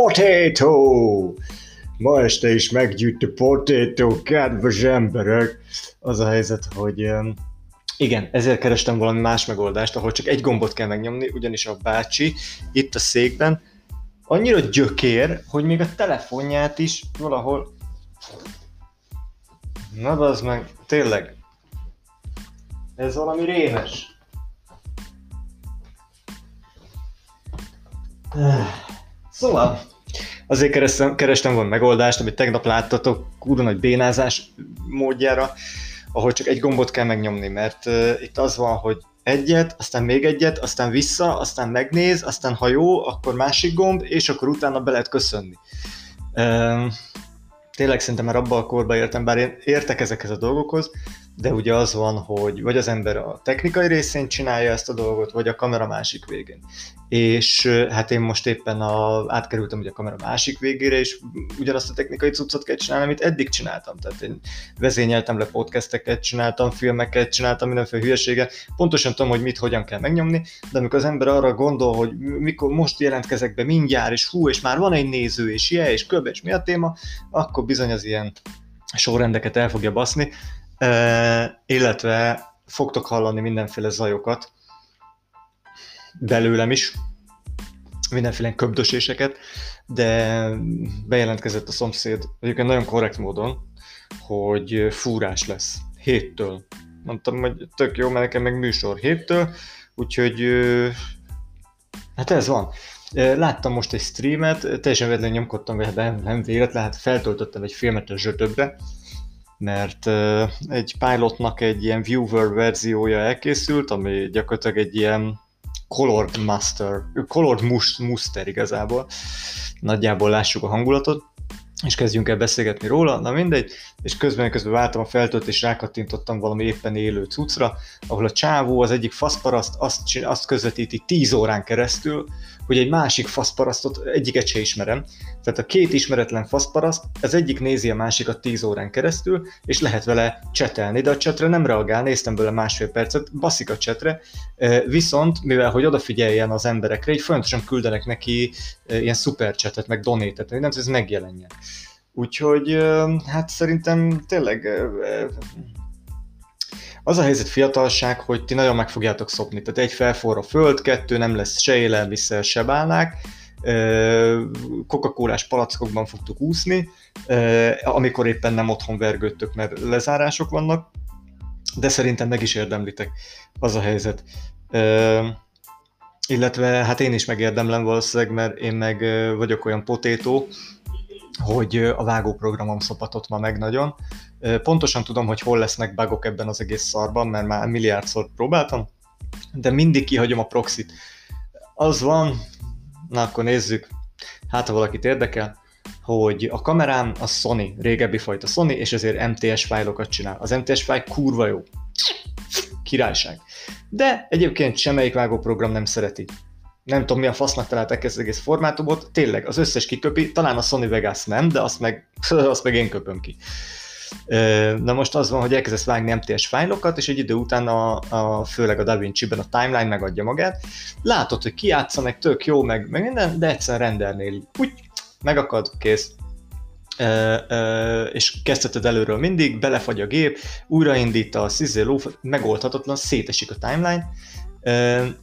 Potato! Ma este is meggyűjt a potato, kedves emberek! Az a helyzet, hogy igen, ezért kerestem valami más megoldást, ahol csak egy gombot kell megnyomni, ugyanis a bácsi itt a székben annyira gyökér, hogy még a telefonját is valahol... Na az meg, tényleg. Ez valami rémes. Szóval, azért kerestem, kerestem volna megoldást, amit tegnap láttatok, kurva nagy bénázás módjára, ahol csak egy gombot kell megnyomni, mert uh, itt az van, hogy egyet, aztán még egyet, aztán vissza, aztán megnéz, aztán ha jó, akkor másik gomb, és akkor utána be lehet köszönni. Uh, tényleg szerintem már abban a korban értem, bár én értek ezekhez a dolgokhoz, de ugye az van, hogy vagy az ember a technikai részén csinálja ezt a dolgot, vagy a kamera másik végén. És hát én most éppen a, átkerültem ugye a kamera másik végére, és ugyanazt a technikai cuccot kell csinálni, amit eddig csináltam. Tehát én vezényeltem le podcasteket, csináltam filmeket, csináltam mindenféle hülyeséget, pontosan tudom, hogy mit, hogyan kell megnyomni, de amikor az ember arra gondol, hogy mikor most jelentkezek be mindjárt, és hú, és már van egy néző, és je, és köbb, és mi a téma, akkor bizony az ilyen sorrendeket el fogja baszni, illetve fogtok hallani mindenféle zajokat belőlem is, mindenféle köbdöséseket, de bejelentkezett a szomszéd, egyébként nagyon korrekt módon, hogy fúrás lesz héttől. Mondtam, hogy tök jó, mert nekem meg műsor héttől, úgyhogy hát ez van. Láttam most egy streamet, teljesen véletlenül nyomkodtam, nem, nem véletlen, hát feltöltöttem egy filmet a zsötöbbre, mert egy pilotnak egy ilyen viewer verziója elkészült, ami gyakorlatilag egy ilyen colored master, colored muster igazából. Nagyjából lássuk a hangulatot, és kezdjünk el beszélgetni róla, na mindegy, és közben közben váltam a feltölt, és rákattintottam valami éppen élő cuccra, ahol a csávó, az egyik faszparaszt azt, azt közvetíti 10 órán keresztül, hogy egy másik faszparasztot egyiket se ismerem. Tehát a két ismeretlen faszparaszt, az egyik nézi a másikat 10 órán keresztül, és lehet vele csetelni, de a csetre nem reagál, néztem bele másfél percet, baszik a csetre, viszont mivel hogy odafigyeljen az emberekre, így folyamatosan küldenek neki ilyen szupercsetet, meg donétet, nem ez megjelenjen. Úgyhogy hát szerintem tényleg az a helyzet fiatalság, hogy ti nagyon meg fogjátok szopni. Tehát egy felforr a föld, kettő nem lesz se élelmiszer, se bálnák, coca cola palackokban fogtok úszni, amikor éppen nem otthon vergődtök, mert lezárások vannak, de szerintem meg is érdemlitek. Az a helyzet. Illetve hát én is megérdemlem valószínűleg, mert én meg vagyok olyan potétó, hogy a vágóprogramom szopatott ma meg nagyon. Pontosan tudom, hogy hol lesznek bugok ebben az egész szarban, mert már milliárdszor próbáltam, de mindig kihagyom a proxit. Az van, na akkor nézzük, hát ha valakit érdekel, hogy a kamerám a Sony, régebbi fajta Sony, és ezért MTS fájlokat csinál. Az MTS fájl kurva jó. Királyság. De egyébként semmelyik vágóprogram nem szereti nem tudom mi a fasznak találták ezt az egész formátumot, tényleg az összes kiköpi, talán a Sony Vegas nem, de azt meg, azt meg én köpöm ki. Na most az van, hogy elkezdesz vágni MTS fájlokat, és egy idő után a, a főleg a DaVinci-ben a timeline megadja magát. Látod, hogy kiátsza, meg tök jó, meg, meg minden, de egyszer rendernél úgy, megakad, kész. Uh, uh, és kezdheted előről mindig, belefagy a gép, újraindít a szizé megoldhatatlan, szétesik a timeline,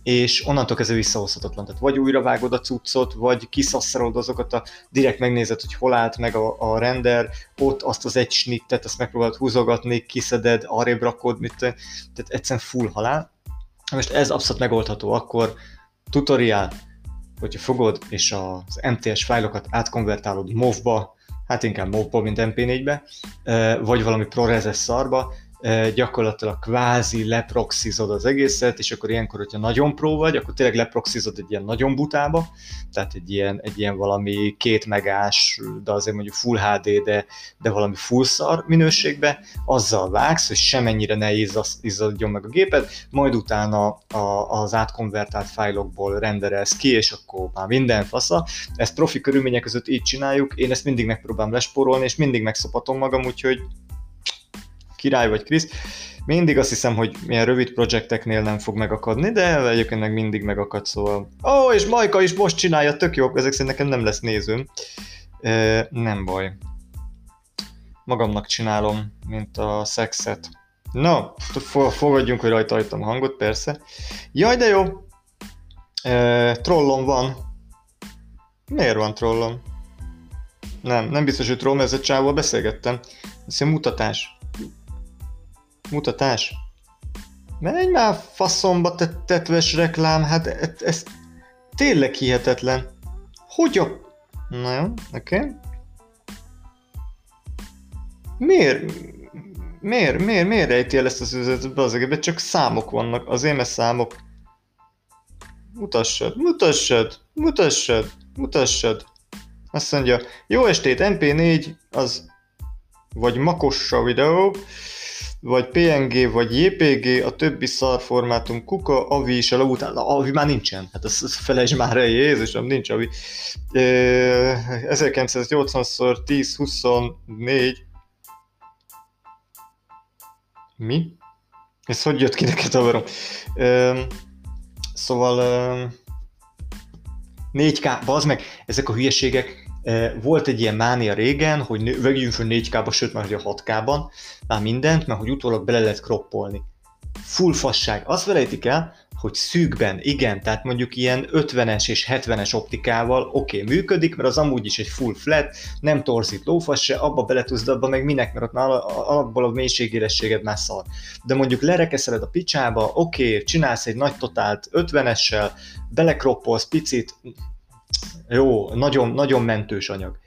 és onnantól kezdve visszahozhatatlan. Tehát vagy újra vágod a cuccot, vagy kiszasszarod azokat a direkt megnézed, hogy hol állt meg a, a render, ott azt az egy snittet, azt megpróbálod húzogatni, kiszeded, arrébb rakod, mit, tehát egyszerűen full halál. Most ez abszolút megoldható akkor, tutorial, hogyha fogod és az MTS fájlokat átkonvertálod MOV-ba, hát inkább MOV-ba, mint MP4-be, vagy valami ProRes szarba, gyakorlatilag kvázi leproxizod az egészet, és akkor ilyenkor, hogyha nagyon pró vagy, akkor tényleg leproxizod egy ilyen nagyon butába, tehát egy ilyen, egy ilyen valami két megás, de azért mondjuk full HD, de, de valami full szar minőségbe, azzal vágsz, hogy semennyire ne izzadjon meg a géped, majd utána a, az átkonvertált fájlokból renderelsz ki, és akkor már minden fasza. Ezt profi körülmények között így csináljuk, én ezt mindig megpróbálom lesporolni, és mindig megszopatom magam, úgyhogy király vagy Krisz. Mindig azt hiszem, hogy milyen rövid projekteknél nem fog megakadni, de egyébként meg mindig megakad, szóval... Ó, oh, és Majka is most csinálja, tök jó, ezek szerint nekem nem lesz nézőm. E, nem baj. Magamnak csinálom, mint a szexet. No, fogadjunk, hogy rajta hagytam hangot, persze. Jaj, de jó! E, trollom van. Miért van trollom? Nem, nem biztos, hogy troll, mert ez a csávval beszélgettem. Ez egy mutatás. Mutatás. Menj már faszomba, te tetves reklám, hát ez, ez tényleg hihetetlen. Hogy a... Na jó, oké. Okay. Miért? Miért, miért, miért rejti el ezt az üzletet az egészben? Csak számok vannak, az émes számok. Mutassad, mutassad, mutassad, mutassad. Azt mondja, jó estét, MP4, az vagy makossa videó, vagy PNG, vagy JPG, a többi szar formátum kuka, AVI is a után, AVI már nincsen, hát ezt, ezt felejtsd már el, Jézusom, nincs AVI. 1980-szor 10-24, mi? Ez hogy jött ki neked, avarom? Szóval 4K, bazd meg, ezek a hülyeségek, volt egy ilyen mánia régen, hogy vegyünk fel 4K-ba, sőt már a 6K-ban, már mindent, mert hogy utólag bele lehet kroppolni. Full fasság. Azt felejtik el, hogy szűkben, igen, tehát mondjuk ilyen 50-es és 70-es optikával oké, okay, működik, mert az amúgy is egy full flat, nem torzít lófasz se, abba bele tudsz, de abba meg minek, mert ott alapból a mélységélességed már szar. De mondjuk lerekeszeled a picsába, oké, okay, csinálsz egy nagy totált 50-essel, belekroppolsz picit, jó, nagyon, nagyon mentős anyag.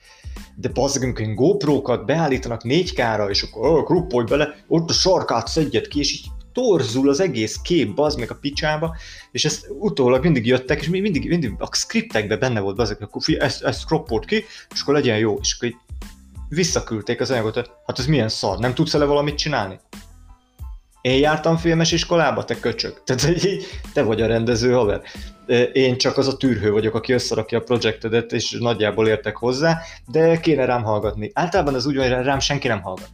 De bazzeg, amikor GoPro-kat beállítanak 4K-ra, és akkor kruppolj bele, ott a sarkát szedjed ki, és így torzul az egész kép, bazd meg a picsába, és ezt utólag mindig jöttek, és mindig, mindig a scriptekben benne volt, bazd akkor fi, ezt, ezt kroppolt ki, és akkor legyen jó, és akkor így visszaküldték az anyagot, hogy hát ez milyen szar, nem tudsz ele valamit csinálni? Én jártam filmes iskolába, te köcsög. Tehát így, te vagy a rendező haver. Én csak az a tűrhő vagyok, aki összerakja a projektedet, és nagyjából értek hozzá, de kéne rám hallgatni. Általában az úgy van, hogy rám senki nem hallgat.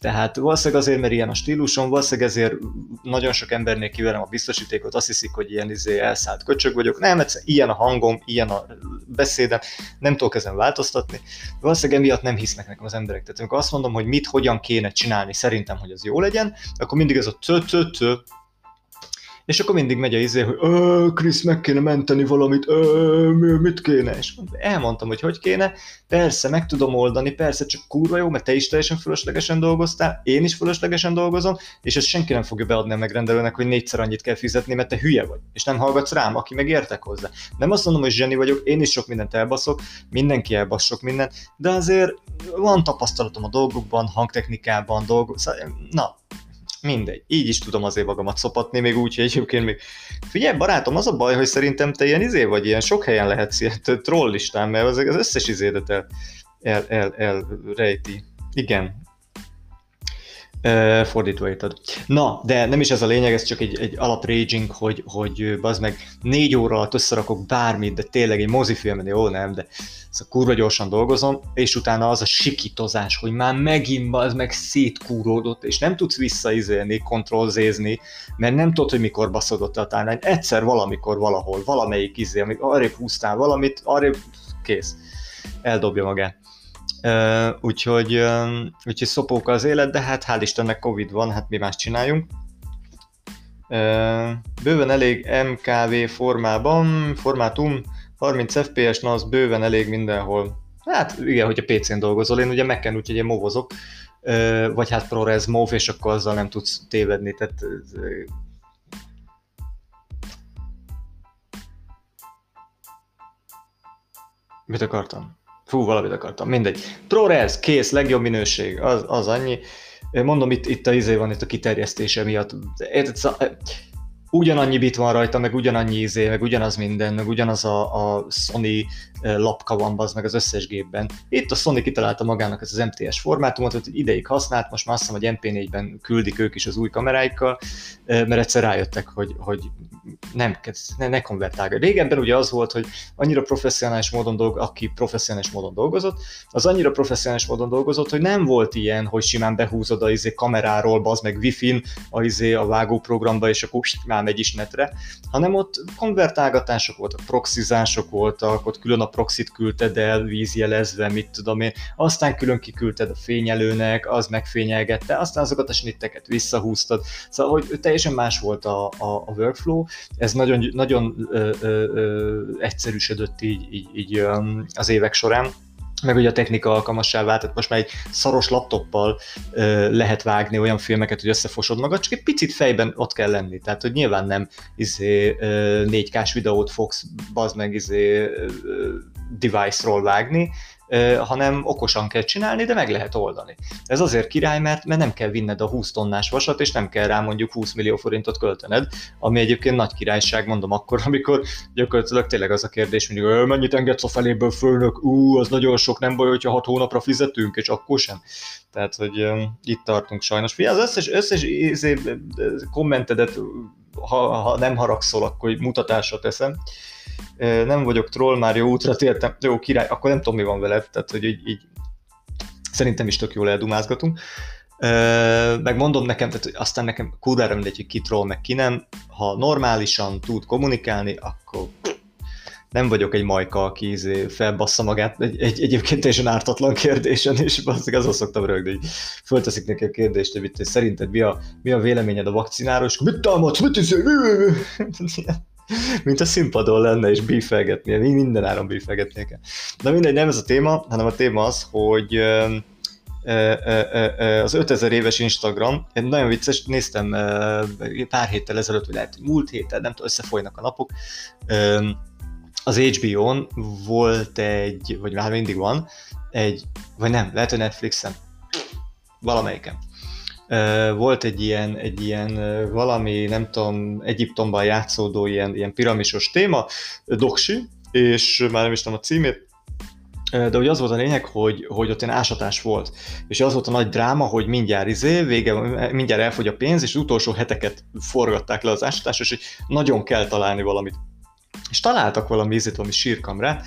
Tehát valószínűleg azért, mert ilyen a stílusom, valószínűleg ezért nagyon sok embernél kiverem a biztosítékot, azt hiszik, hogy ilyen izé elszállt köcsög vagyok. Nem, egyszer ilyen a hangom, ilyen a beszédem, nem tudok ezen változtatni. Valószínűleg emiatt nem hisznek nekem az emberek. Tehát amikor azt mondom, hogy mit, hogyan kéne csinálni, szerintem, hogy az jó legyen, akkor mindig ez a tö tö tö és akkor mindig megy a izé, hogy Krisz, meg kéne menteni valamit, mit kéne? És elmondtam, hogy hogy kéne, persze, meg tudom oldani, persze, csak kurva jó, mert te is teljesen fölöslegesen dolgoztál, én is fölöslegesen dolgozom, és ezt senki nem fogja beadni a megrendelőnek, hogy négyszer annyit kell fizetni, mert te hülye vagy, és nem hallgatsz rám, aki meg értek hozzá. Nem azt mondom, hogy zseni vagyok, én is sok mindent elbaszok, mindenki elbasz sok mindent, de azért van tapasztalatom a dolgokban, hangtechnikában, dolgok, szóval, na, mindegy. Így is tudom azért magamat szopatni, még úgy, hogy egyébként még... Figyelj, barátom, az a baj, hogy szerintem te ilyen izé vagy, ilyen sok helyen lehetsz ilyen troll listán, mert az, az összes izédet el, el, el, el rejti. Igen, Fordítva érted. Na, de nem is ez a lényeg, ez csak egy, egy alap raging, hogy, hogy az meg négy óra alatt összerakok bármit, de tényleg egy mozifilmen, jó nem, de szóval kurva gyorsan dolgozom, és utána az a sikítozás, hogy már megint az meg szétkúródott, és nem tudsz visszaizélni, kontrollzézni, mert nem tudod, hogy mikor baszodott a timeline. Egyszer valamikor valahol, valamelyik izé, amíg arrébb húztál valamit, arrébb kész. Eldobja magát. Úgyhogy, uh, úgyhogy szopók az élet, de hát hál' Istennek Covid van, hát mi más csináljunk. Bőven elég MKV formában, formátum, 30 FPS, na az bőven elég mindenhol. Hát igen, hogyha PC-n dolgozol, én ugye Mac-en úgyhogy én movozok, vagy hát ProRes MOV, és akkor azzal nem tudsz tévedni, tehát Mit akartam? Fú, valamit akartam, mindegy. ProRes, kész, legjobb minőség, az, az annyi. Mondom, itt, itt a izé van, itt a kiterjesztése miatt. Érted, ugyanannyi bit van rajta, meg ugyanannyi izé, meg ugyanaz minden, meg ugyanaz a, a Sony lapka van az meg az összes gépben. Itt a Sony kitalálta magának ezt az MTS formátumot, hogy ideig használt, most már azt hiszem, hogy MP4-ben küldik ők is az új kameráikkal, mert egyszer rájöttek, hogy, hogy nem, ne, ne konvertálja. Régebben ugye az volt, hogy annyira professzionális módon dolg, aki professzionális módon dolgozott, az annyira professzionális módon dolgozott, hogy nem volt ilyen, hogy simán behúzod a izé kameráról, az meg wifi-n a, izé, a vágóprogramba, és akkor megy is netre, hanem ott konvertálgatások voltak, proxizások voltak, ott külön a proxit küldted el vízjelezve, mit tudom én, aztán külön kiküldted a fényelőnek, az megfényelgette, aztán azokat a snitteket visszahúztad, szóval hogy teljesen más volt a, a, a workflow, ez nagyon, nagyon ö, ö, ö, egyszerűsödött így, így, így az évek során, meg ugye a technika alkalmassá vált, tehát most már egy szaros laptoppal ö, lehet vágni olyan filmeket, hogy összefosod magad, csak egy picit fejben ott kell lenni, tehát hogy nyilván nem izé, ö, 4K-s videót fogsz bazd meg izé, device-ról vágni, hanem okosan kell csinálni, de meg lehet oldani. Ez azért király, mert, mert nem kell vinned a 20 tonnás vasat, és nem kell rá mondjuk 20 millió forintot költened, ami egyébként nagy királyság, mondom akkor, amikor gyakorlatilag tényleg az a kérdés, hogy mennyit engedsz a feléből fölnök, ú, az nagyon sok, nem baj, hogyha 6 hónapra fizetünk, és akkor sem. Tehát, hogy um, itt tartunk sajnos. Fia, az összes, összes izé, kommentedet, ha, ha nem haragszol, akkor mutatásra teszem nem vagyok troll, már jó útra tértem, jó király, akkor nem tudom, mi van veled, tehát hogy így, így szerintem is tök jól eldumázgatunk. Meg nekem, tehát aztán nekem kurvára mindegy, hogy ki troll, meg ki nem. Ha normálisan tud kommunikálni, akkor nem vagyok egy majka, aki izé felbassza magát egy, egy egyébként teljesen ártatlan kérdésen, és az azon szoktam rögni, hogy fölteszik neki a kérdést, hogy szerinted mi a, mi a véleményed a vakcináról, és mit támadsz, mit izé, mint a színpadon lenne, és bífelgetnie, minden áron bífelgetnie kell. De mindegy, nem ez a téma, hanem a téma az, hogy az 5000 éves Instagram, nagyon vicces, néztem pár héttel ezelőtt, vagy lehet múlt héten, nem tudom, összefolynak a napok, az HBO-n volt egy, vagy már mindig van, egy, vagy nem, lehet, hogy Netflixen, valamelyiken volt egy ilyen, egy ilyen valami, nem tudom, Egyiptomban játszódó ilyen, ilyen piramisos téma, Doksi, és már nem is tudom a címét, de ugye az volt a lényeg, hogy, hogy ott ilyen ásatás volt. És az volt a nagy dráma, hogy mindjárt izé, vége, mindjárt elfogy a pénz, és az utolsó heteket forgatták le az ásatás, és hogy nagyon kell találni valamit. És találtak valami ízét, valami sírkamrát,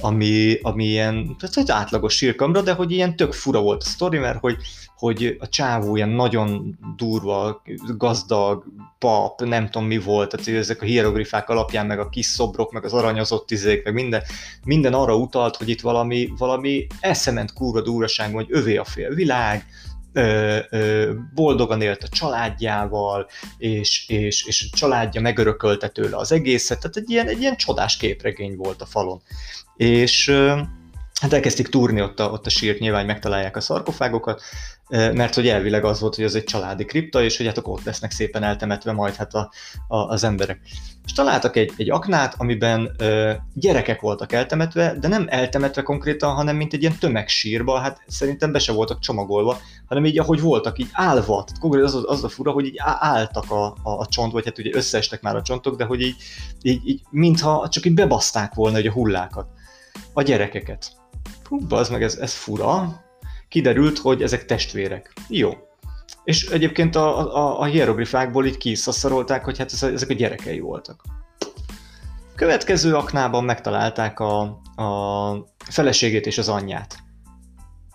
ami, ami ilyen, tehát egy átlagos sírkamra, de hogy ilyen tök fura volt a sztori, mert hogy, hogy a csávó ilyen nagyon durva, gazdag, pap, nem tudom mi volt, tehát ezek a hieroglifák alapján, meg a kis szobrok, meg az aranyozott izék, meg minden, minden arra utalt, hogy itt valami, valami eszement kurva durvaság, hogy övé a fél világ, boldogan élt a családjával, és, és, és a családja megörökölte tőle az egészet, tehát egy ilyen, egy ilyen csodás képregény volt a falon és hát elkezdték túrni ott a, ott a sírt, nyilván megtalálják a szarkofágokat, mert hogy elvileg az volt, hogy ez egy családi kripta, és hogy hát ott lesznek szépen eltemetve majd hát a, a, az emberek. És találtak egy, egy aknát, amiben ö, gyerekek voltak eltemetve, de nem eltemetve konkrétan, hanem mint egy ilyen tömegsírba, hát szerintem be se voltak csomagolva, hanem így ahogy voltak, így állva. Tehát konkrétan az, az a fura, hogy így álltak a, a, a csont, vagy hát ugye összeestek már a csontok, de hogy így, így, így mintha csak így bebaszták volna hogy a hullákat a gyerekeket. Hú, az meg ez, ez fura. Kiderült, hogy ezek testvérek. Jó. És egyébként a, a, a hieroglifákból így kiszaszarolták, hogy hát ezek a gyerekei voltak. Következő aknában megtalálták a, a feleségét és az anyját.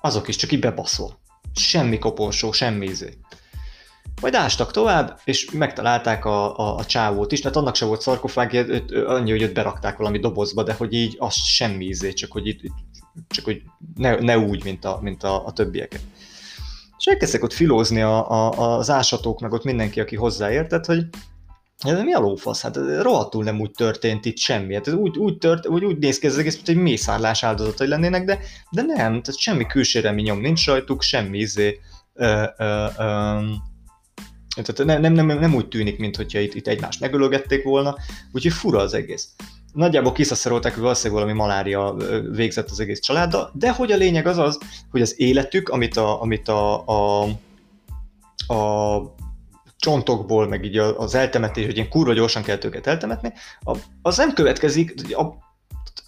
Azok is csak így bebaszol. Semmi koporsó, semmi izé. Majd ástak tovább, és megtalálták a, a, a csávót is, mert annak se volt szarkofág, annyi, hogy őt berakták valami dobozba, de hogy így az semmi ízé, csak hogy, itt, csak hogy ne, ne úgy, mint a, mint a, a többieket. És elkezdtek ott filózni a, a, az ásatók, meg ott mindenki, aki hozzáértett, hogy ez mi a lófasz? Hát rohadtul nem úgy történt itt semmi. Hát ez úgy, úgy, tört, úgy, úgy néz ki ez egész, mint egy mészárlás áldozatai lennének, de, de nem, tehát semmi külséremi nyom nincs rajtuk, semmi izé, ö, ö, ö, tehát nem, nem, nem, nem úgy tűnik, mintha itt, itt egymást megölögették volna, úgyhogy fura az egész. Nagyjából kiszaszarolták, hogy valószínűleg valami malária végzett az egész családdal, de hogy a lényeg az az, hogy az életük, amit a, amit a, a, a csontokból, meg így az eltemetés, hogy ilyen kurva gyorsan kell őket eltemetni, az nem következik,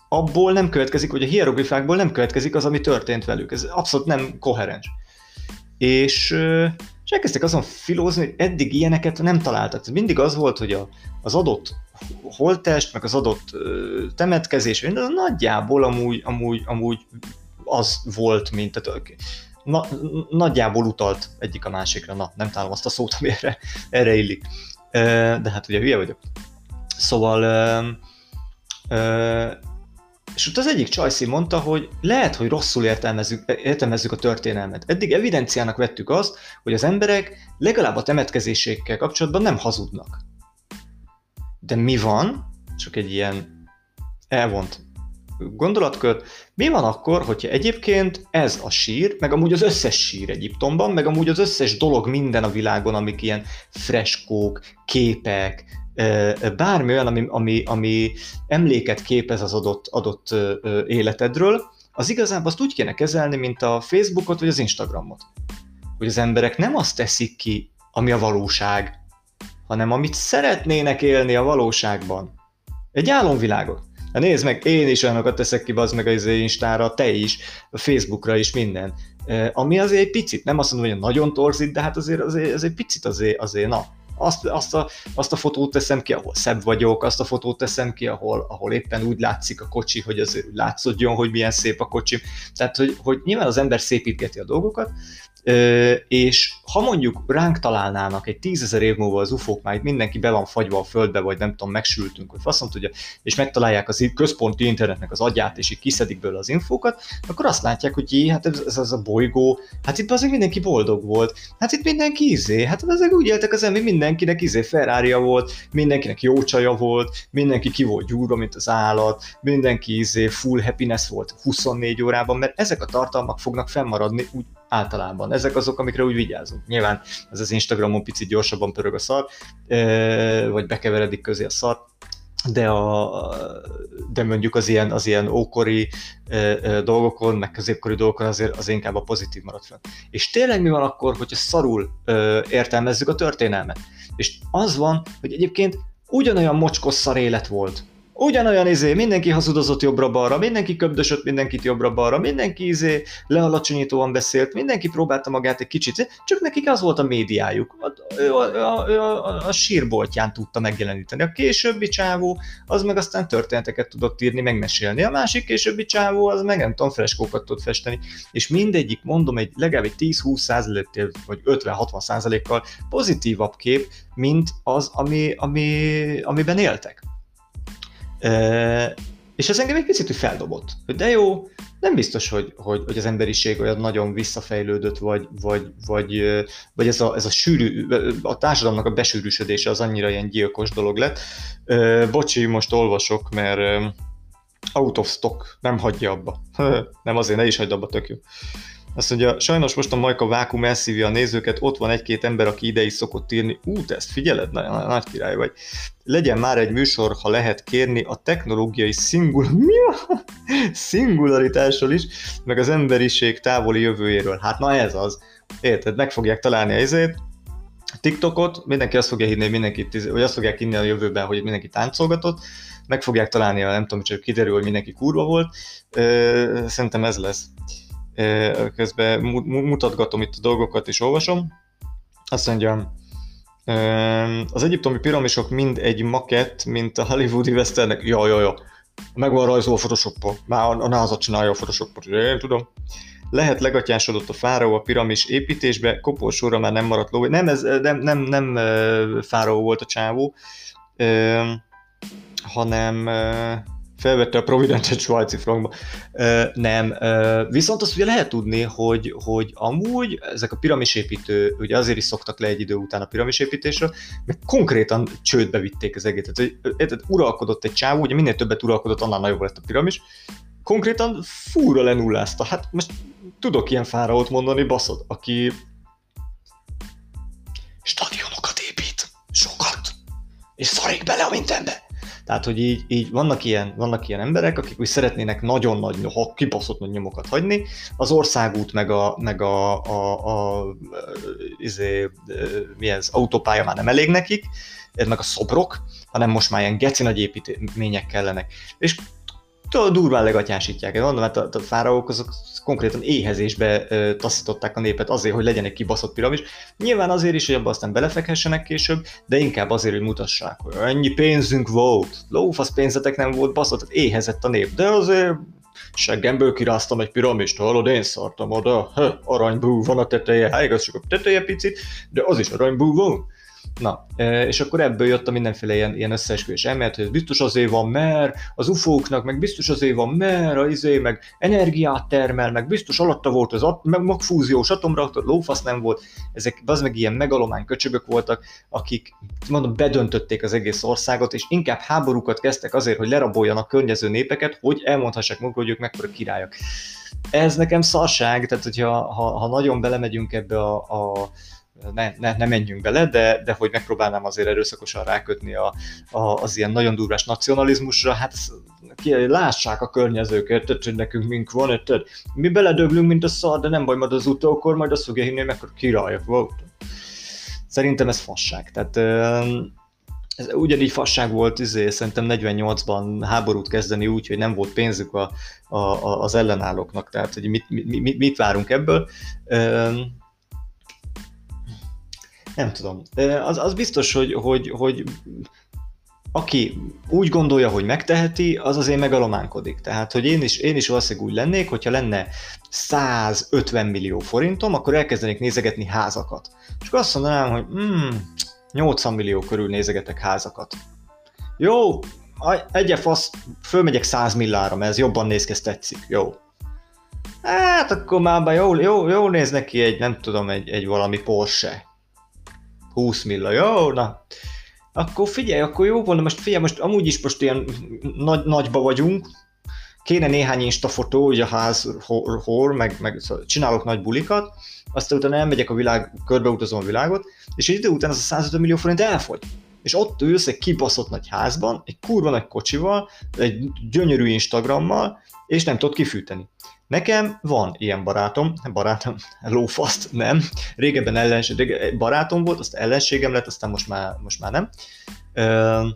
abból nem következik, hogy a hieroglifákból nem következik az, ami történt velük. Ez abszolút nem koherens. És, és elkezdtek azon filózni, hogy eddig ilyeneket nem találtak. Mindig az volt, hogy a, az adott holtest, meg az adott temetkezés, az nagyjából amúgy, amúgy, amúgy az volt, mint tehát, na, nagyjából utalt egyik a másikra. Na, nem találom azt a szót, ami erre, erre illik. De hát ugye hülye vagyok. Szóval és ott az egyik Csajci mondta, hogy lehet, hogy rosszul értelmezzük, értelmezzük a történelmet. Eddig evidenciának vettük azt, hogy az emberek legalább a temetkezésekkel kapcsolatban nem hazudnak. De mi van, csak egy ilyen elvont gondolatkör, mi van akkor, hogyha egyébként ez a sír, meg amúgy az összes sír Egyiptomban, meg amúgy az összes dolog minden a világon, amik ilyen freskók, képek, bármi olyan, ami, ami, ami emléket képez az adott, adott életedről, az igazából azt úgy kéne kezelni, mint a Facebookot vagy az Instagramot. Hogy az emberek nem azt teszik ki, ami a valóság, hanem amit szeretnének élni a valóságban. Egy álomvilágot. Hát nézd meg, én is olyanokat teszek ki, az meg az Instára, te is, a Facebookra is, minden. Ami azért egy picit, nem azt mondom, hogy nagyon torzít, de hát azért, azért, azért picit azért, azért na, azt, azt, a, azt a fotót teszem ki, ahol szebb vagyok, azt a fotót teszem ki, ahol, ahol éppen úgy látszik a kocsi, hogy azért látszódjon, hogy milyen szép a kocsi. Tehát, hogy, hogy nyilván az ember szépítgeti a dolgokat, és ha mondjuk ránk találnának egy tízezer év múlva az ufók, már itt mindenki be van fagyva a földbe, vagy nem tudom, megsültünk, vagy faszom tudja, és megtalálják az központi internetnek az agyát, és így kiszedik belőle az infókat, akkor azt látják, hogy jé, hát ez, ez az a bolygó, hát itt azért mindenki boldog volt, hát itt mindenki izé, hát ezek úgy éltek az ember, mindenkinek izé ferrari volt, mindenkinek jó csaja volt, mindenki ki volt gyúrva, mint az állat, mindenki izé full happiness volt 24 órában, mert ezek a tartalmak fognak fennmaradni úgy általában. Ezek azok, amikre úgy vigyázunk. Nyilván ez az Instagramon picit gyorsabban pörög a szar, vagy bekeveredik közé a szar, de, a, de mondjuk az ilyen, az ilyen ókori e, dolgokon, meg középkori dolgokon azért az inkább a pozitív marad fel. És tényleg mi van akkor, hogyha szarul e, értelmezzük a történelmet? És az van, hogy egyébként ugyanolyan mocskos szar élet volt, Ugyanolyan izé, mindenki hazudozott jobbra-balra, mindenki köbdösött mindenkit jobbra-balra, mindenki izé lealacsonyítóan beszélt, mindenki próbálta magát egy kicsit, csak nekik az volt a médiájuk. A, a, a, a, a sírboltján tudta megjeleníteni. A későbbi csávó, az meg aztán történeteket tudott írni, megmesélni. A másik későbbi csávó, az meg nem tudom, freskókat tud festeni. És mindegyik, mondom, egy legalább egy 10-20 százalékkal, vagy 50-60 százalékkal pozitívabb kép, mint az, ami, ami, amiben éltek. És ez engem egy picit hogy feldobott, hogy de jó, nem biztos, hogy, hogy, hogy az emberiség olyan nagyon visszafejlődött, vagy, vagy, vagy, vagy ez, a, ez a sűrű, a társadalomnak a besűrűsödése az annyira ilyen gyilkos dolog lett. Bocsi, most olvasok, mert out of stock, nem hagyja abba. nem azért, ne is hagyd abba, tök jó. Azt mondja, sajnos most a Majka vákum elszívja a nézőket, ott van egy-két ember, aki ide is szokott írni. Ú, te ezt figyeled? Nagy, nagy király vagy. Legyen már egy műsor, ha lehet kérni, a technológiai szingul... Mi a? szingularitásról is, meg az emberiség távoli jövőjéről. Hát na ez az. Érted? Meg fogják találni a izét, TikTokot, mindenki azt fogja hinni, mindenki, vagy azt fogják hinni a jövőben, hogy mindenki táncolgatott, meg fogják találni, a, nem tudom, csak kiderül, hogy mindenki kurva volt. Szerintem ez lesz közben mutatgatom itt a dolgokat és olvasom. Azt mondja, az egyiptomi piramisok mind egy makett, mint a hollywoodi westernek. Ja, ja, ja. Meg van rajzolva Photoshopba. Már a NASA csinálja a Photoshopot, én tudom. Lehet legatyásodott a fáraó a piramis építésbe, koporsóra már nem maradt ló. Nem, ez, nem, nem, nem fáraó volt a csávó, hanem felvette a Providentet svájci frankba. Uh, nem. Uh, viszont azt ugye lehet tudni, hogy, hogy amúgy ezek a piramisépítő, ugye azért is szoktak le egy idő után a piramisépítésről, mert konkrétan csődbe vitték az egészet. Tehát uralkodott egy csávó, ugye minél többet uralkodott, annál nagyobb lett a piramis. Konkrétan fúra lenullázta. Hát most tudok ilyen fáraót mondani, baszod, aki stadionokat épít, sokat, és szarik bele a mindenbe Tehát, hogy így, így vannak, ilyen, vannak ilyen emberek, akik úgy szeretnének nagyon nagy, ha kibaszott nagy nyomokat hagyni, az országút meg a, meg a, a, a, a izé, mi ez, autópálya már nem elég nekik, meg a szobrok, hanem most már ilyen geci nagy építmények kellenek. És durván legatyásítják. Mondom, hát a, a fáraók azok konkrétan éhezésbe ö, taszították a népet azért, hogy legyen egy kibaszott piramis. Nyilván azért is, hogy abban aztán belefekhessenek később, de inkább azért, hogy mutassák, hogy ennyi pénzünk volt, lófasz pénzetek nem volt, baszott, tehát éhezett a nép, de azért seggemből kiráztam egy piramist, hallod, én szartam oda, aranybú van a teteje, hát igaz, csak a teteje picit, de az is aranybú van. Na, és akkor ebből jött a mindenféle ilyen, ilyen összeesküvés elmélet, hogy ez biztos azért van, mert az ufóknak, meg biztos azért van, mert az izé, meg energiát termel, meg biztos alatta volt az at- meg magfúziós atomreaktor, lófasz nem volt, ezek az meg ilyen megalomány köcsögök voltak, akik mondom, bedöntötték az egész országot, és inkább háborúkat kezdtek azért, hogy leraboljanak környező népeket, hogy elmondhassák maguk, hogy ők mekkora királyok. Ez nekem szarság, tehát hogyha ha, ha nagyon belemegyünk ebbe a, a ne, ne, ne menjünk bele, de, de hogy megpróbálnám azért erőszakosan rákötni a, a, az ilyen nagyon durvás nacionalizmusra, hát ki, lássák a környezőket, hogy nekünk mink van, érted? Mi beledöglünk, mint a szar, de nem baj, majd az utókor, majd azt fogja hinni, hogy mekkora királyok voltunk. Szerintem ez fasság. Tehát ez ugyanígy fasság volt, izé, szerintem 48-ban háborút kezdeni úgy, hogy nem volt pénzük a, a, az ellenállóknak, tehát hogy mit, mit, mit, mit várunk ebből nem tudom. Az, az biztos, hogy, hogy, hogy aki úgy gondolja, hogy megteheti, az azért megalománkodik. Tehát, hogy én is, én is valószínűleg úgy lennék, hogyha lenne 150 millió forintom, akkor elkezdenék nézegetni házakat. És akkor azt mondanám, hogy hmm, 80 millió körül nézegetek házakat. Jó, egy fasz, fölmegyek 100 millára, mert ez jobban néz ki, ez tetszik. Jó. Hát akkor már jól, jól, jól néz neki egy, nem tudom, egy, egy valami Porsche 20 milla, jó, na. Akkor figyelj, akkor jó volna, most figyelj, most amúgy is most ilyen nagy, nagyba vagyunk, kéne néhány instafotó, ugye a ház hor, meg, meg szóval csinálok nagy bulikat, aztán utána elmegyek a világ, körbeutazom a világot, és egy idő után az a 150 millió forint elfogy. És ott ülsz egy kibaszott nagy házban, egy kurva nagy kocsival, egy gyönyörű Instagrammal, és nem tudod kifűteni. Nekem van ilyen barátom, barátom, lófaszt, nem, régebben ellenség, régebben barátom volt, azt ellenségem lett, aztán most már, most már nem, ö,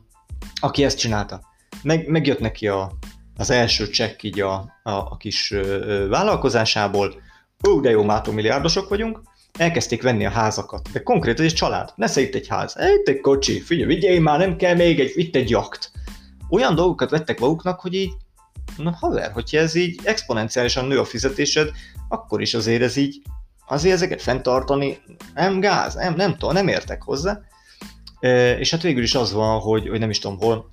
aki ezt csinálta. Meg, megjött neki a, az első csekk így a, a, a kis ö, vállalkozásából, ó, de jó, mátó milliárdosok vagyunk, elkezdték venni a házakat, de konkrétan egy család, ne itt egy ház, itt egy kocsi, figyelj, vigyél már, nem kell még egy, itt egy jakt. Olyan dolgokat vettek maguknak, hogy így na haver, hogyha ez így exponenciálisan nő a fizetésed, akkor is azért ez így, azért ezeket fenntartani nem gáz, nem, nem tudom, nem értek hozzá. E, és hát végül is az van, hogy, hogy nem is tudom hol,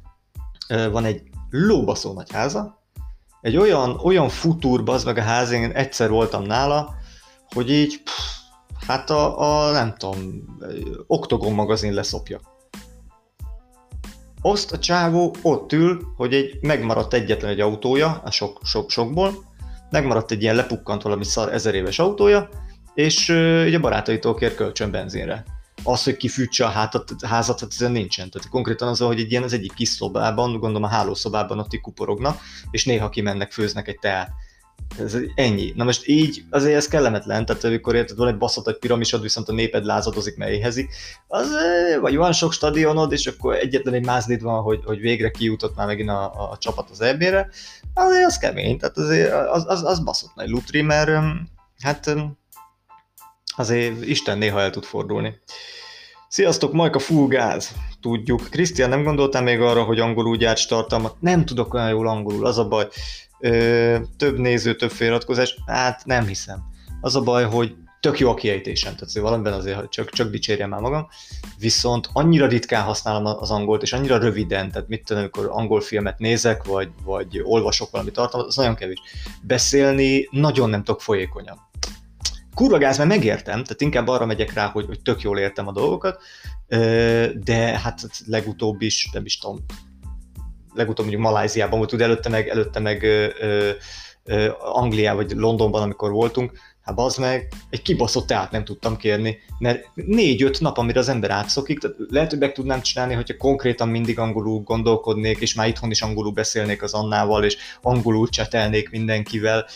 e, van egy lóbaszó nagy háza, egy olyan, olyan futúr, az meg a ház, én egyszer voltam nála, hogy így, pff, hát a, a nem tudom, Oktogon magazin leszopja azt a csávó ott ül, hogy egy, megmaradt egyetlen egy autója, a sok, sok, sokból, megmaradt egy ilyen lepukkant valami szar ezer éves autója, és ugye barátaitól kér kölcsön benzinre. Az, hogy kifűtse a hátat, házat, hát ezen nincsen. Tehát konkrétan az, hogy egy ilyen az egyik kis szobában, gondolom a hálószobában ott kuporognak, és néha kimennek, főznek egy teát ez ennyi. Na most így azért ez kellemetlen, tehát amikor érted, van egy baszott egy piramisod, viszont a néped lázadozik, mert éhezik, az, vagy van sok stadionod, és akkor egyetlen egy mázlid van, hogy, hogy végre kijutott már megint a, a csapat az EB-re, azért az kemény, tehát azért az, az, az baszott nagy lutri, mert hát azért Isten néha el tud fordulni. Sziasztok, Majka full gáz. Tudjuk. Krisztián, nem gondoltál még arra, hogy angolul gyárts tartalmat? Nem tudok olyan jól angolul, az a baj ö, több néző, több feliratkozás, hát nem hiszem. Az a baj, hogy tök jó a kiejtésem, tehát azért valamiben azért csak, csak dicsérjem már magam, viszont annyira ritkán használom az angolt, és annyira röviden, tehát mit tudom, amikor angol filmet nézek, vagy, vagy olvasok valami tartalmat, az nagyon kevés. Beszélni nagyon nem tudok folyékonyan. Kurva gáz, mert megértem, tehát inkább arra megyek rá, hogy, hogy tök jól értem a dolgokat, de hát legutóbb is, nem is tudom, legutóbb mondjuk Maláziában volt, előtte meg, előtte meg Angliában vagy Londonban, amikor voltunk, Hát az meg, egy kibaszott teát nem tudtam kérni, mert négy-öt nap, amire az ember átszokik, tehát lehet, hogy meg tudnám csinálni, hogyha konkrétan mindig angolul gondolkodnék, és már itthon is angolul beszélnék az Annával, és angolul csetelnék mindenkivel,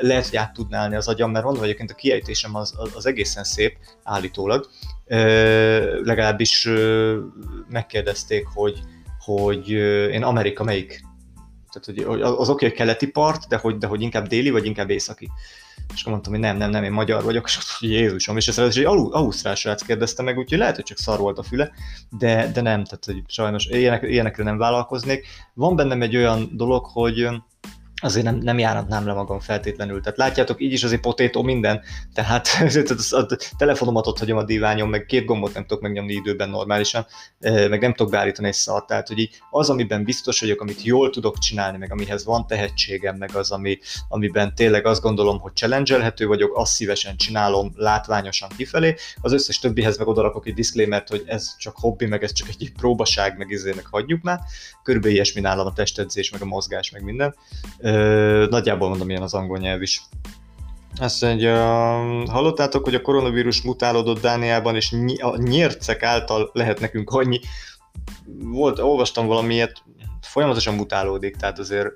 lehet, hogy át tudnálni az agyam, mert mondom, egyébként a kiejtésem az, az egészen szép, állítólag, legalábbis megkérdezték, hogy, hogy én Amerika melyik tehát, hogy az oké, hogy keleti part, de hogy, de hogy inkább déli, vagy inkább északi. És akkor mondtam, hogy nem, nem, nem, én magyar vagyok, és hogy Jézusom, és ezt egy ausztrál srác kérdezte meg, úgyhogy lehet, hogy csak szar volt a füle, de, de nem, tehát hogy sajnos ilyenek, ilyenekre nem vállalkoznék. Van bennem egy olyan dolog, hogy azért nem, nem járhatnám le magam feltétlenül. Tehát látjátok, így is azért potétó minden, tehát a telefonomat ott hagyom a diványon, meg két gombot nem tudok megnyomni időben normálisan, meg nem tudok beállítani egy szart, tehát hogy így az, amiben biztos vagyok, amit jól tudok csinálni, meg amihez van tehetségem, meg az, ami, amiben tényleg azt gondolom, hogy challenge vagyok, azt szívesen csinálom látványosan kifelé, az összes többihez meg odarakok egy disclaimer hogy ez csak hobbi, meg ez csak egy próbaság, meg izének hagyjuk már. Körülbelül ilyesmi nálam a testedzés, meg a mozgás, meg minden nagyjából mondom, ilyen az angol nyelv is. Azt mondja, hallottátok, hogy a koronavírus mutálódott Dániában, és a nyércek által lehet nekünk annyi. Volt, olvastam valamiért, folyamatosan mutálódik, tehát azért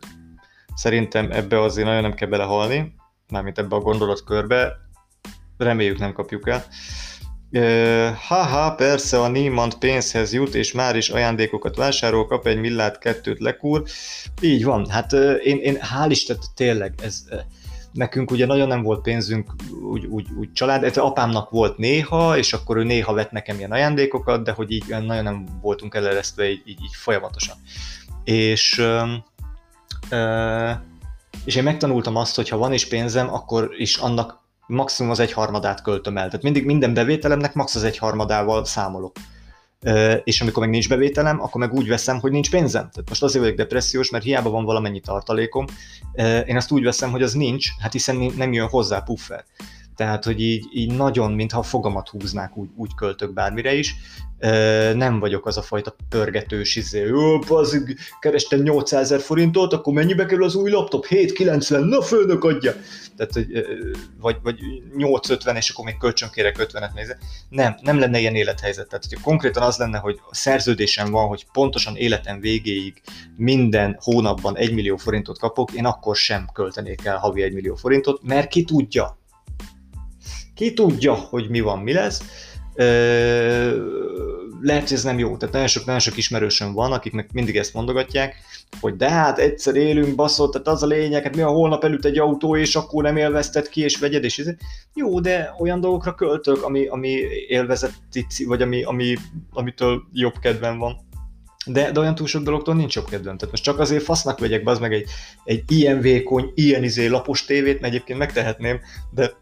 szerintem ebbe azért nagyon nem kell belehalni, mármint ebbe a gondolatkörbe, reméljük nem kapjuk el. Haha, persze a Niemand pénzhez jut, és már is ajándékokat vásárol, kap egy millát, kettőt lekúr. Így van, hát én, én hál' Isten, tényleg, ez, nekünk ugye nagyon nem volt pénzünk úgy, úgy, úgy család, ez apámnak volt néha, és akkor ő néha vett nekem ilyen ajándékokat, de hogy így nagyon nem voltunk eleresztve így, így, így folyamatosan. És, és én megtanultam azt, hogy ha van is pénzem, akkor is annak maximum az egyharmadát költöm el. Tehát mindig minden bevételemnek max az egyharmadával számolok. És amikor meg nincs bevételem, akkor meg úgy veszem, hogy nincs pénzem. Tehát most azért vagyok depressziós, mert hiába van valamennyi tartalékom, én azt úgy veszem, hogy az nincs, hát hiszen nem jön hozzá puffer. Tehát, hogy így, így nagyon, mintha a fogamat húznák, úgy, úgy költök bármire is. Nem vagyok az a fajta pörgetős, izé, az kerestem 800 ezer forintot, akkor mennyibe kerül az új laptop? 790, na főnök adja! Tehát, hogy, vagy, vagy 850, és akkor még kölcsönkérek 50-et nézze. Nem, nem lenne ilyen élethelyzet. Tehát, hogyha konkrétan az lenne, hogy a szerződésem van, hogy pontosan életem végéig minden hónapban 1 millió forintot kapok, én akkor sem költenék el havi 1 millió forintot, mert ki tudja, ki tudja, hogy mi van, mi lesz. Lehet, hogy ez nem jó. Tehát nagyon sok, nagyon sok ismerősöm van, akiknek mindig ezt mondogatják, hogy de hát egyszer élünk, baszott, tehát az a lényeg, hát mi a holnap előtt egy autó, és akkor nem élvezted ki, és vegyed, és ez. Jó, de olyan dolgokra költök, ami, ami élvezeti, vagy ami, ami, amitől jobb kedvem van. De, de olyan túl sok dologtól nincs jobb kedvem. Tehát most csak azért fasznak vegyek be az meg egy, egy ilyen vékony, ilyen izé lapos tévét, mert egyébként megtehetném, de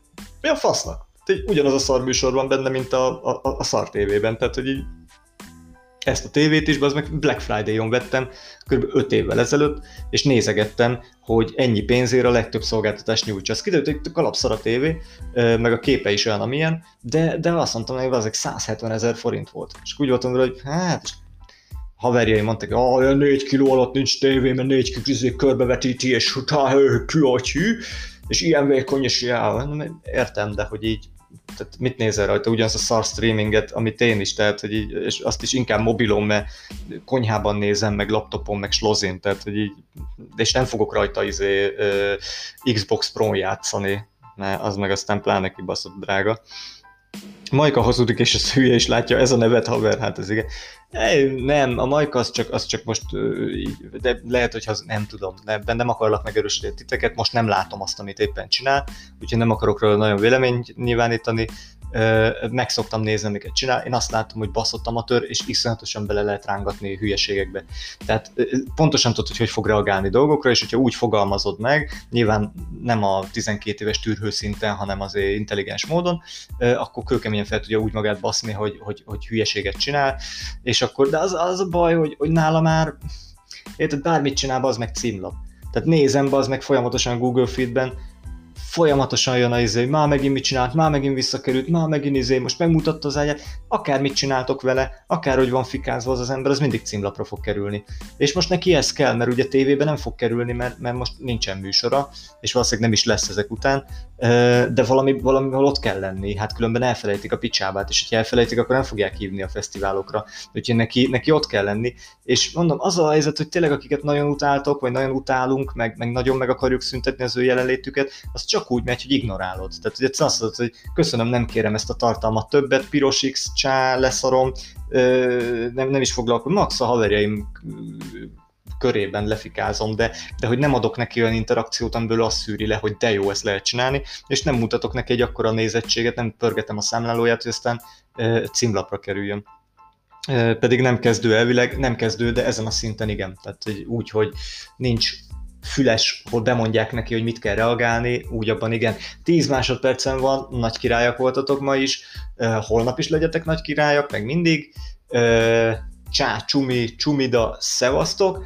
mi a fasznak? ugyanaz a szar műsor van benne, mint a, a, a szar tévében, tehát hogy így ezt a tévét is, az meg Black Friday-on vettem kb. 5 évvel ezelőtt, és nézegettem, hogy ennyi pénzért a legtöbb szolgáltatást nyújtsa. Az kiderült, hogy kalapszar a tévé, meg a képe is olyan, amilyen, de, de azt mondtam, hogy ezek 170 ezer forint volt. És úgy voltam vele, hogy hát, haverjai mondták, hogy ah, 4 kiló alatt nincs tévé, mert 4 kiló körbevetíti, és utána hű, és ilyen vékony, és já, értem, de hogy így tehát mit nézel rajta, ugyanaz a szar streaminget, amit én is, tehát, hogy így, és azt is inkább mobilon, mert konyhában nézem, meg laptopon, meg slozin, tehát, hogy így, és nem fogok rajta izé, Xbox Pro játszani, mert az meg aztán pláne kibaszott drága. Majka hazudik, és a hülye is látja, ez a nevet haver, hát ez igen. Nem, a Majka az csak, az csak most, de lehet, hogy az nem tudom, de nem akarlak megerősíteni titeket, most nem látom azt, amit éppen csinál, úgyhogy nem akarok róla nagyon véleményt nyilvánítani, meg szoktam nézni, amiket csinál, én azt látom, hogy baszott amatőr, és iszonyatosan bele lehet rángatni hülyeségekbe. Tehát pontosan tudod, hogy hogy fog reagálni dolgokra, és hogyha úgy fogalmazod meg, nyilván nem a 12 éves tűrhőszinten, hanem azért intelligens módon, akkor kőkeményen fel tudja úgy magát baszni, hogy, hogy, hogy hülyeséget csinál, és akkor, de az, az a baj, hogy, hogy nála már, érted, bármit csinál, az meg címlap. Tehát nézem, az meg folyamatosan Google Feedben, folyamatosan jön a izé, már megint mit csinált, már megint visszakerült, már megint izé, most megmutatta az ágyát, akár mit csináltok vele, akár hogy van fikázva az az ember, az mindig címlapra fog kerülni. És most neki ez kell, mert ugye tévében nem fog kerülni, mert, mert most nincsen műsora, és valószínűleg nem is lesz ezek után, de valami, valami ott kell lenni, hát különben elfelejtik a picsábát, és ha elfelejtik, akkor nem fogják hívni a fesztiválokra, úgyhogy neki, neki ott kell lenni, és mondom, az a helyzet, hogy tényleg akiket nagyon utáltok, vagy nagyon utálunk, meg, meg nagyon meg akarjuk szüntetni az ő jelenlétüket, az csak úgy megy, hogy ignorálod. Tehát ugye azt mondod, hogy köszönöm, nem kérem ezt a tartalmat többet, piros X, csá, leszarom, nem, nem is foglalkozom, max a haverjaim körében lefikázom, de, de hogy nem adok neki olyan interakciót, amiből azt szűri le, hogy de jó, ezt lehet csinálni, és nem mutatok neki egy akkora nézettséget, nem pörgetem a számlálóját, hogy aztán e, címlapra kerüljön. Pedig nem kezdő elvileg, nem kezdő, de ezen a szinten igen. Tehát hogy úgy, hogy nincs füles, hogy bemondják neki, hogy mit kell reagálni, úgy abban igen. 10 másodpercen van, nagy királyak voltatok ma is, holnap is legyetek nagy királyak, meg mindig. Csá, csumi, csumida, szevasztok,